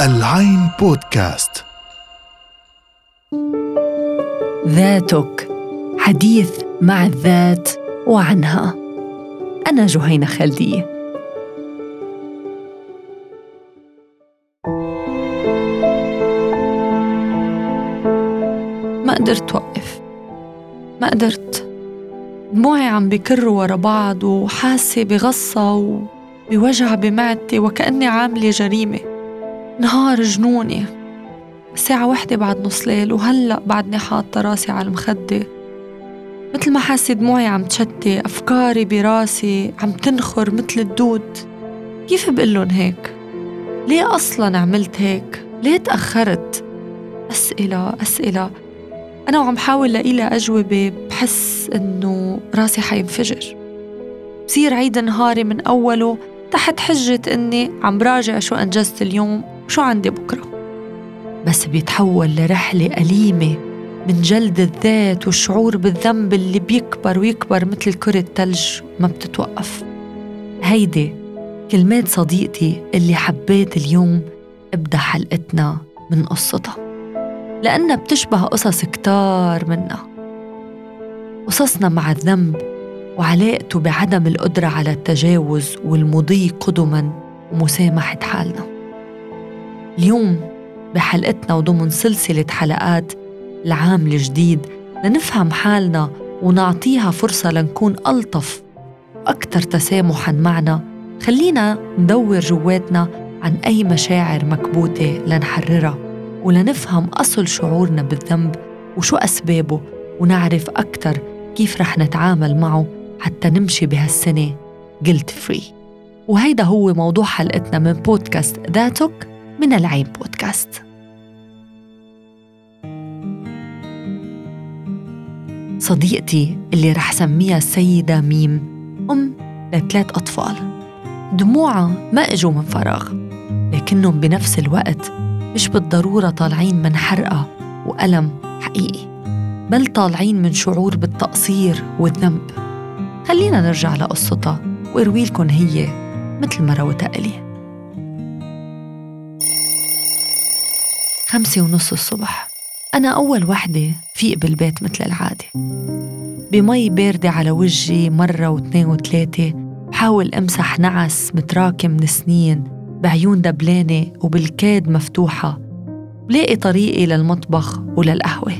العين بودكاست. ذاتك حديث مع الذات وعنها. أنا جهينة خالدية ما قدرت وقف ما قدرت. دموعي عم بكروا ورا بعض وحاسة بغصة وبوجع بمعدتي وكأني عاملة جريمة نهار جنوني الساعة وحدة بعد نص ليل وهلأ بعدني حاطة راسي على المخدة مثل ما حاسة دموعي عم تشتي أفكاري براسي عم تنخر مثل الدود كيف بقلن هيك؟ ليه أصلا عملت هيك؟ ليه تأخرت؟ أسئلة أسئلة أنا وعم حاول لإلها أجوبة بحس إنه راسي حينفجر بصير عيد نهاري من أوله تحت حجة إني عم براجع شو أنجزت اليوم وشو عندي بكرة. بس بيتحول لرحلة أليمة من جلد الذات والشعور بالذنب اللي بيكبر ويكبر مثل كرة تلج ما بتتوقف. هيدي كلمات صديقتي اللي حبيت اليوم ابدأ حلقتنا من قصتها لأنها بتشبه قصص كتار منها. قصصنا مع الذنب وعلاقته بعدم القدرة على التجاوز والمضي قدما ومسامحة حالنا. اليوم بحلقتنا وضمن سلسلة حلقات العام الجديد لنفهم حالنا ونعطيها فرصة لنكون ألطف وأكثر تسامحا معنا. خلينا ندور جواتنا عن أي مشاعر مكبوتة لنحررها ولنفهم أصل شعورنا بالذنب وشو أسبابه ونعرف أكثر كيف رح نتعامل معه حتى نمشي بهالسنة. جلد فري وهيدا هو موضوع حلقتنا من بودكاست ذاتك من العين بودكاست. صديقتي اللي رح سميها السيدة ميم أم لثلاث أطفال. دموعها ما إجوا من فراغ لكنهم بنفس الوقت مش بالضرورة طالعين من حرقة وألم حقيقي بل طالعين من شعور بالتقصير والذنب. خلينا نرجع لقصتها واروي لكم هي مثل ما روتها إلي. خمسة ونص الصبح. أنا أول وحدة فيق بالبيت مثل العادة. بمي باردة على وجهي مرة واثنين وثلاثة بحاول أمسح نعس متراكم من سنين بعيون دبلانة وبالكاد مفتوحة. بلاقي طريقي للمطبخ وللقهوة.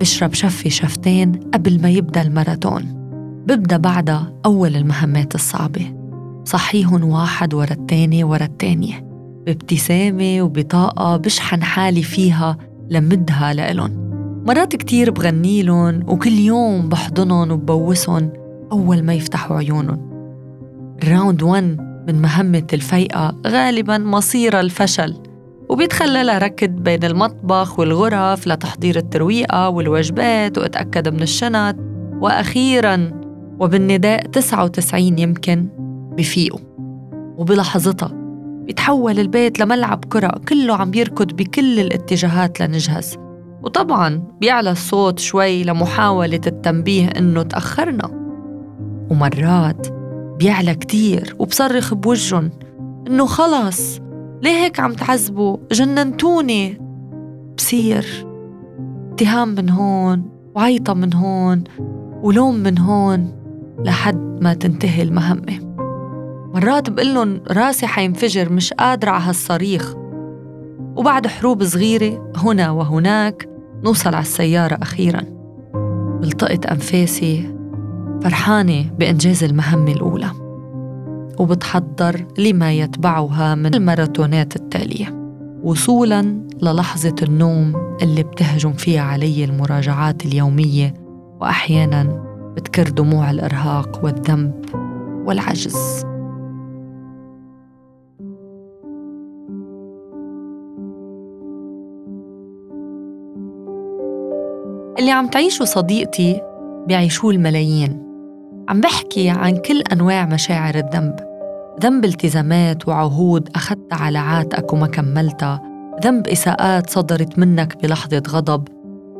بشرب شفة شفتين قبل ما يبدأ الماراثون. ببدأ بعدها أول المهمات الصعبة. صحيهم واحد ورا التاني ورا التانية بابتسامة وبطاقة بشحن حالي فيها لمدها لإلن مرات كتير بغنيلن وكل يوم بحضنن وببوسن أول ما يفتحوا عيونن الراوند 1 من مهمة الفيقة غالبا مصير الفشل وبيتخللها ركض بين المطبخ والغرف لتحضير الترويقة والوجبات وأتأكد من الشنط. وأخيرا وبالنداء 99 يمكن بفيقوا وبلحظتها بيتحول البيت لملعب كرة كله عم يركض بكل الاتجاهات لنجهز. وطبعا بيعلى الصوت شوي لمحاولة التنبيه إنه تأخرنا. ومرات بيعلى كتير وبصرخ بوجهن إنه خلص ليه هيك عم تعذبوا؟ جننتوني. بصير اتهام من هون وعيطة من هون ولوم من هون. لحد ما تنتهي المهمة. مرات بقلن راسي حينفجر مش قادرة على هالصريخ. وبعد حروب صغيرة هنا وهناك نوصل على السيارة أخيراً. بلتقط أنفاسي فرحانة بإنجاز المهمة الأولى. وبتحضر لما يتبعها من الماراثونات التالية. وصولاً للحظة النوم اللي بتهجم فيها علي المراجعات اليومية. وأحياناً بتكر دموع الإرهاق والذنب والعجز. اللي عم تعيشه صديقتي بيعيشوه الملايين. عم بحكي عن كل أنواع مشاعر الذنب. ذنب التزامات وعهود أخذتها على عاتقك وما كملتها. ذنب إساءات صدرت منك بلحظة غضب.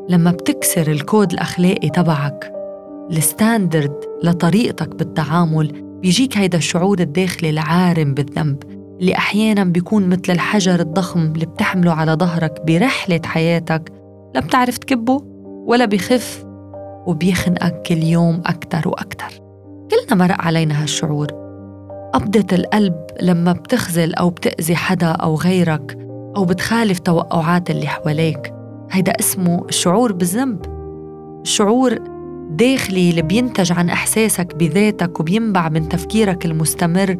لما بتكسر الكود الأخلاقي تبعك الستاندرد لطريقتك بالتعامل بيجيك هيدا الشعور الداخلي العارم بالذنب اللي أحيانا بيكون مثل الحجر الضخم اللي بتحمله على ظهرك برحلة حياتك لا بتعرف تكبه ولا بخف وبيخنقك كل يوم أكتر وأكتر. كلنا مرق علينا هالشعور. قبضة القلب لما بتخزل أو بتأذي حدا أو غيرك أو بتخالف توقعات اللي حواليك هيدا اسمه الشعور بالذنب. الشعور داخلي اللي بينتج عن إحساسك بذاتك وبينبع من تفكيرك المستمر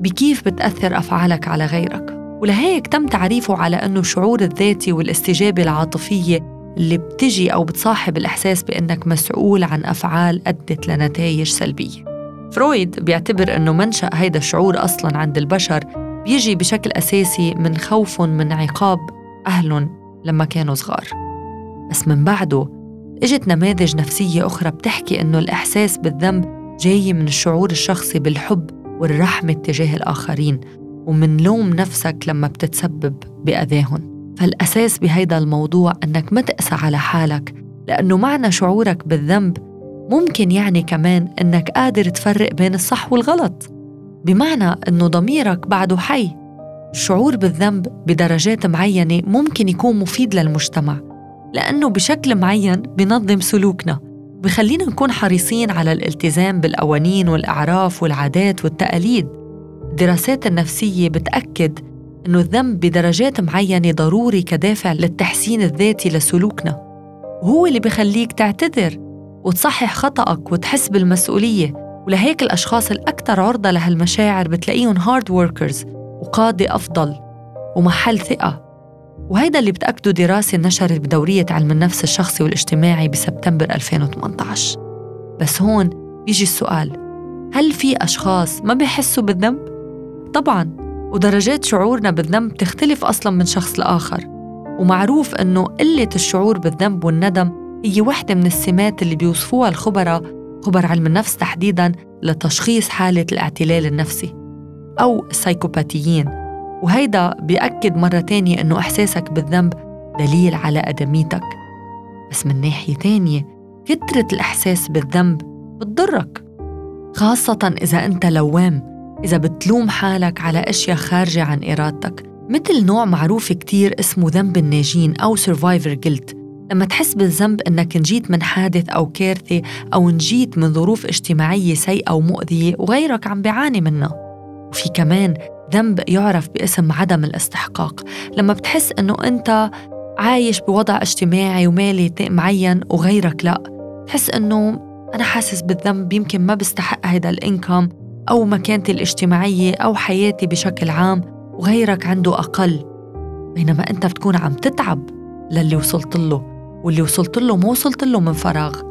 بكيف بتأثر أفعالك على غيرك. ولهيك تم تعريفه على أنه الشعور الذاتي والاستجابة العاطفية اللي بتجي أو بتصاحب الإحساس بأنك مسؤول عن أفعال أدت لنتائج سلبية. فرويد بيعتبر أنه منشأ هيدا الشعور أصلاً عند البشر بيجي بشكل أساسي من خوف من عقاب أهلهم لما كانوا صغار. بس من بعده إجت نماذج نفسية أخرى بتحكي إنه الإحساس بالذنب جاي من الشعور الشخصي بالحب والرحمة تجاه الآخرين ومن لوم نفسك لما بتتسبب بأذاهم. فالأساس بهيدا الموضوع أنك ما تقسى على حالك لأنه معنى شعورك بالذنب ممكن يعني كمان أنك قادر تفرق بين الصح والغلط. بمعنى أنه ضميرك بعده حي. الشعور بالذنب بدرجات معينة ممكن يكون مفيد للمجتمع. لأنه بشكل معين بنظم سلوكنا. بخلينا نكون حريصين على الالتزام بالقوانين والأعراف والعادات والتقاليد. الدراسات النفسية بتأكد أنه الذنب بدرجات معينة ضروري كدافع للتحسين الذاتي لسلوكنا. وهو اللي بخليك تعتذر وتصحح خطأك وتحس بالمسؤولية. ولهيك الأشخاص الأكثر عرضة لهالمشاعر بتلاقيهم hard workers وقادة أفضل ومحل ثقة. وهيدا اللي بتأكده دراسة نشرت بدورية علم النفس الشخصي والاجتماعي بسبتمبر 2018 بس هون بيجي السؤال هل في أشخاص ما بيحسوا بالذنب؟ طبعاً ودرجات شعورنا بالذنب تختلف أصلاً من شخص لآخر. ومعروف أنه قلة الشعور بالذنب والندم هي وحدة من السمات اللي بيوصفوها الخبراء خبر علم النفس تحديداً لتشخيص حالة الاعتلال النفسي أو السايكوباتيين. وهيدا بيأكد مرة تانية إنه إحساسك بالذنب دليل على أدميتك. بس من ناحية تانية كترة الإحساس بالذنب بتضرك. خاصة إذا أنت لوام إذا بتلوم حالك على أشياء خارجة عن إرادتك. مثل نوع معروف كتير اسمه ذنب الناجين أو survivor guilt. لما تحس بالذنب إنك نجيت من حادث أو كارثة أو نجيت من ظروف اجتماعية سيئة ومؤذية وغيرك عم بيعاني منها. وفي كمان ذنب يعرف باسم عدم الاستحقاق. لما بتحس إنه أنت عايش بوضع اجتماعي ومالي معين وغيرك لا تحس إنه أنا حاسس بالذنب يمكن ما بستحق هيدا الإنكم أو مكانتي الاجتماعية أو حياتي بشكل عام وغيرك عنده أقل. بينما أنت بتكون عم تتعب للي وصلت له واللي وصلت له ما وصلت له من فراغ.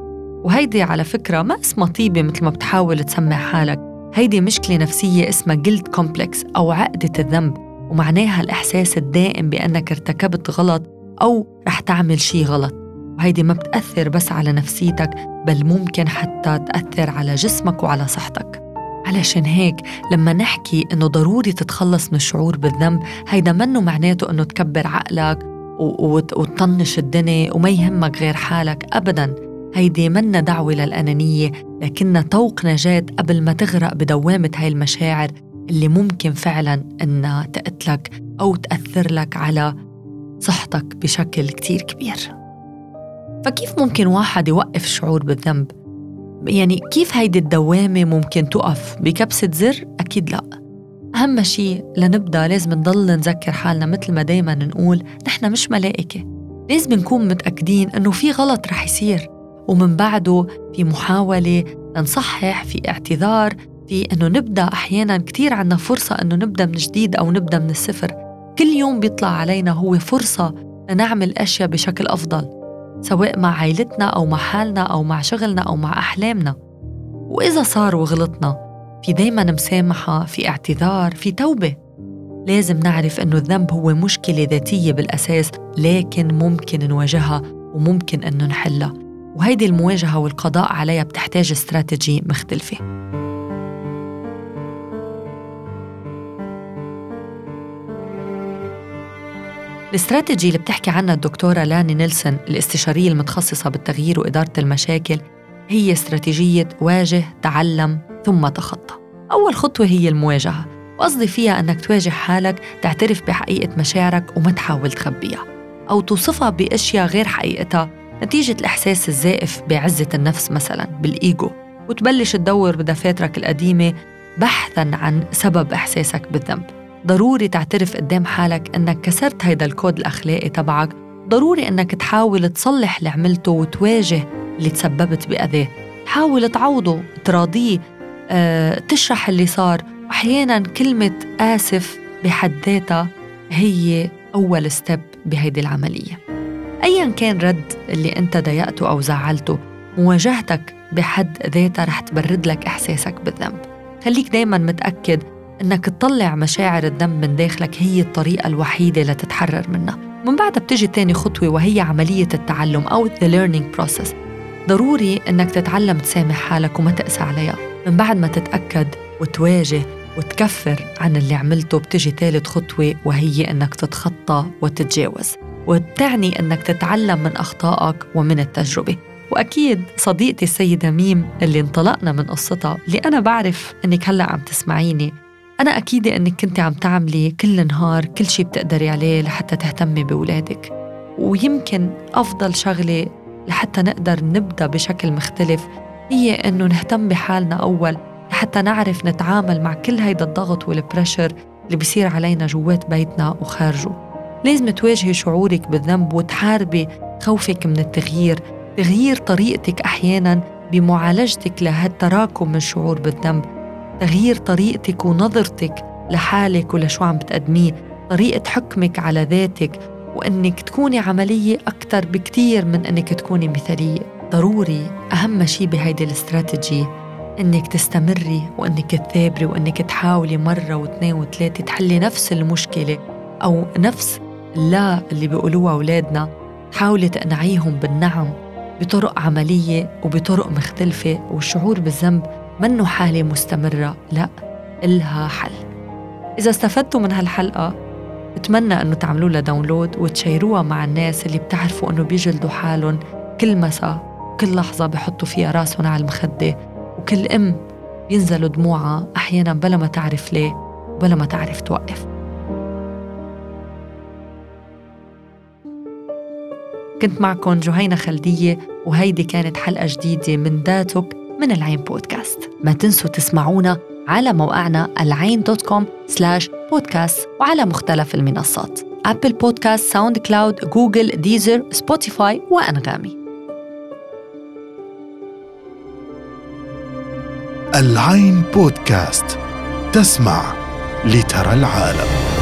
وهيدي على فكرة ما اسمها طيبة مثل ما بتحاول تسمع حالك. هيدي مشكلة نفسية اسمها جلد كومبلكس أو عقدة الذنب ومعناها الإحساس الدائم بأنك ارتكبت غلط أو رح تعمل شي غلط. وهيدي ما بتأثر بس على نفسيتك بل ممكن حتى تأثر على جسمك وعلى صحتك. علشان هيك لما نحكي إنه ضروري تتخلص من الشعور بالذنب هيدا منه معناته إنه تكبر عقلك وتطنش الدنيا وما يهمك غير حالك أبداً. هيدي منا دعوة للأنانية لكنها طوق نجاة قبل ما تغرق بدوامة هاي المشاعر اللي ممكن فعلا إنها تقتلك أو تأثر لك على صحتك بشكل كتير كبير. فكيف ممكن واحد يوقف الشعور بالذنب؟ يعني كيف هيدي الدوامة ممكن تقف؟ بكبسة زر؟ أكيد لأ. أهم شيء لنبدأ لازم نضل نذكر حالنا مثل ما دايما نقول نحن مش ملائكة. لازم نكون متأكدين إنه في غلط رح يصير. ومن بعده في محاولة نصحح في اعتذار في أنه نبدأ أحيانا كتير عنا فرصة أنه نبدأ من جديد أو نبدأ من الصفر. كل يوم بيطلع علينا هو فرصة لنعمل أشياء بشكل أفضل سواء مع عائلتنا أو مع حالنا أو مع شغلنا أو مع أحلامنا. وإذا صار وغلطنا في دايما مسامحة في اعتذار في توبة. لازم نعرف أنه الذنب هو مشكلة ذاتية بالأساس لكن ممكن نواجهها وممكن أنه نحلها. وهيدي المواجهة والقضاء عليها بتحتاج استراتيجي مختلفة. الاستراتيجي اللي بتحكي عنها الدكتورة لاني نيلسون الاستشارية المتخصصة بالتغيير وإدارة المشاكل هي استراتيجية واجه تعلم ثم تخطى. أول خطوة هي المواجهة وقصدي فيها أنك تواجه حالك تعترف بحقيقة مشاعرك وما تحاول تخبيها أو توصفها بأشياء غير حقيقتها نتيجة الإحساس الزائف بعزة النفس مثلا بالإيجو وتبلش تدور بدفاترك القديمة بحثا عن سبب إحساسك بالذنب. ضروري تعترف قدام حالك أنك كسرت هيدا الكود الأخلاقي تبعك. ضروري أنك تحاول تصلح اللي عملته وتواجه اللي تسببت بأذاه تحاول تعوضه تراضيه أه، تشرح اللي صار. وأحيانا كلمة آسف بحد ذاتها هي أول ستيب بهيدي العملية. أيا كان رد اللي أنت ضايقته أو زعلته مواجهتك بحد ذاتها رح تبرد لك إحساسك بالذنب. خليك دايما متأكد إنك تطلع مشاعر الذنب من داخلك هي الطريقة الوحيدة لتتحرر منها. من بعدها بتجي تاني خطوة وهي عملية التعلم أو the learning process. ضروري إنك تتعلم تسامح حالك وما تقسى عليها. من بعد ما تتأكد وتواجه وتكفر عن اللي عملته بتجي ثالث خطوة وهي إنك تتخطى وتتجاوز. وتعني إنك تتعلم من أخطائك ومن التجربة. وأكيد صديقتي السيدة ميم اللي انطلقنا من قصتها اللي أنا بعرف إنك هلأ عم تسمعيني. أنا أكيد إنك كنت عم تعملي كل نهار كل شي بتقدري عليه لحتى تهتمي بولادك ويمكن أفضل شغلة لحتى نقدر نبدأ بشكل مختلف هي إنه نهتم بحالنا أول لحتى نعرف نتعامل مع كل هيدا الضغط والبريشر اللي بيصير علينا جوات بيتنا وخارجه. لازم تواجهي شعورك بالذنب وتحاربي خوفك من التغيير. تغيير طريقتك أحيانا بمعالجتك لهالتراكم من الشعور بالذنب. تغيير طريقتك ونظرتك لحالك ولشو عم بتقدميه. طريقة حكمك على ذاتك وإنك تكوني عملية أكثر بكتير من إنك تكوني مثالية. ضروري أهم شيء بهيدي الاستراتيجي إنك تستمري وإنك تثابري وإنك تحاولي مرة واثنين وثلاثة تحلي نفس المشكلة أو نفس لا اللي بيقولوها أولادنا حاولي تقنعيهم بالنعم بطرق عملية وبطرق مختلفة والشعور بالذنب منه حالة مستمرة. لا إلها حل. إذا استفدتوا من هالحلقة بتمنى أنه تعملوا لها داونلود وتشيروها مع الناس اللي بتعرفوا أنه بيجلدوا حالهم كل مساء كل لحظة بحطوا فيها راسهم على المخدة. وكل أم بينزلوا دموعها أحيانا بلا ما تعرف ليه وبلا ما تعرف توقف. كنت معكم جهينة خلدية وهيدي كانت حلقة جديدة من ذاتك من العين بودكاست. ما تنسوا تسمعونا على موقعنا العين dot com slash podcast وعلى مختلف المنصات. Apple Podcast، SoundCloud، Google، Deezer، Spotify وأنغامي. العين بودكاست تسمع لترى العالم.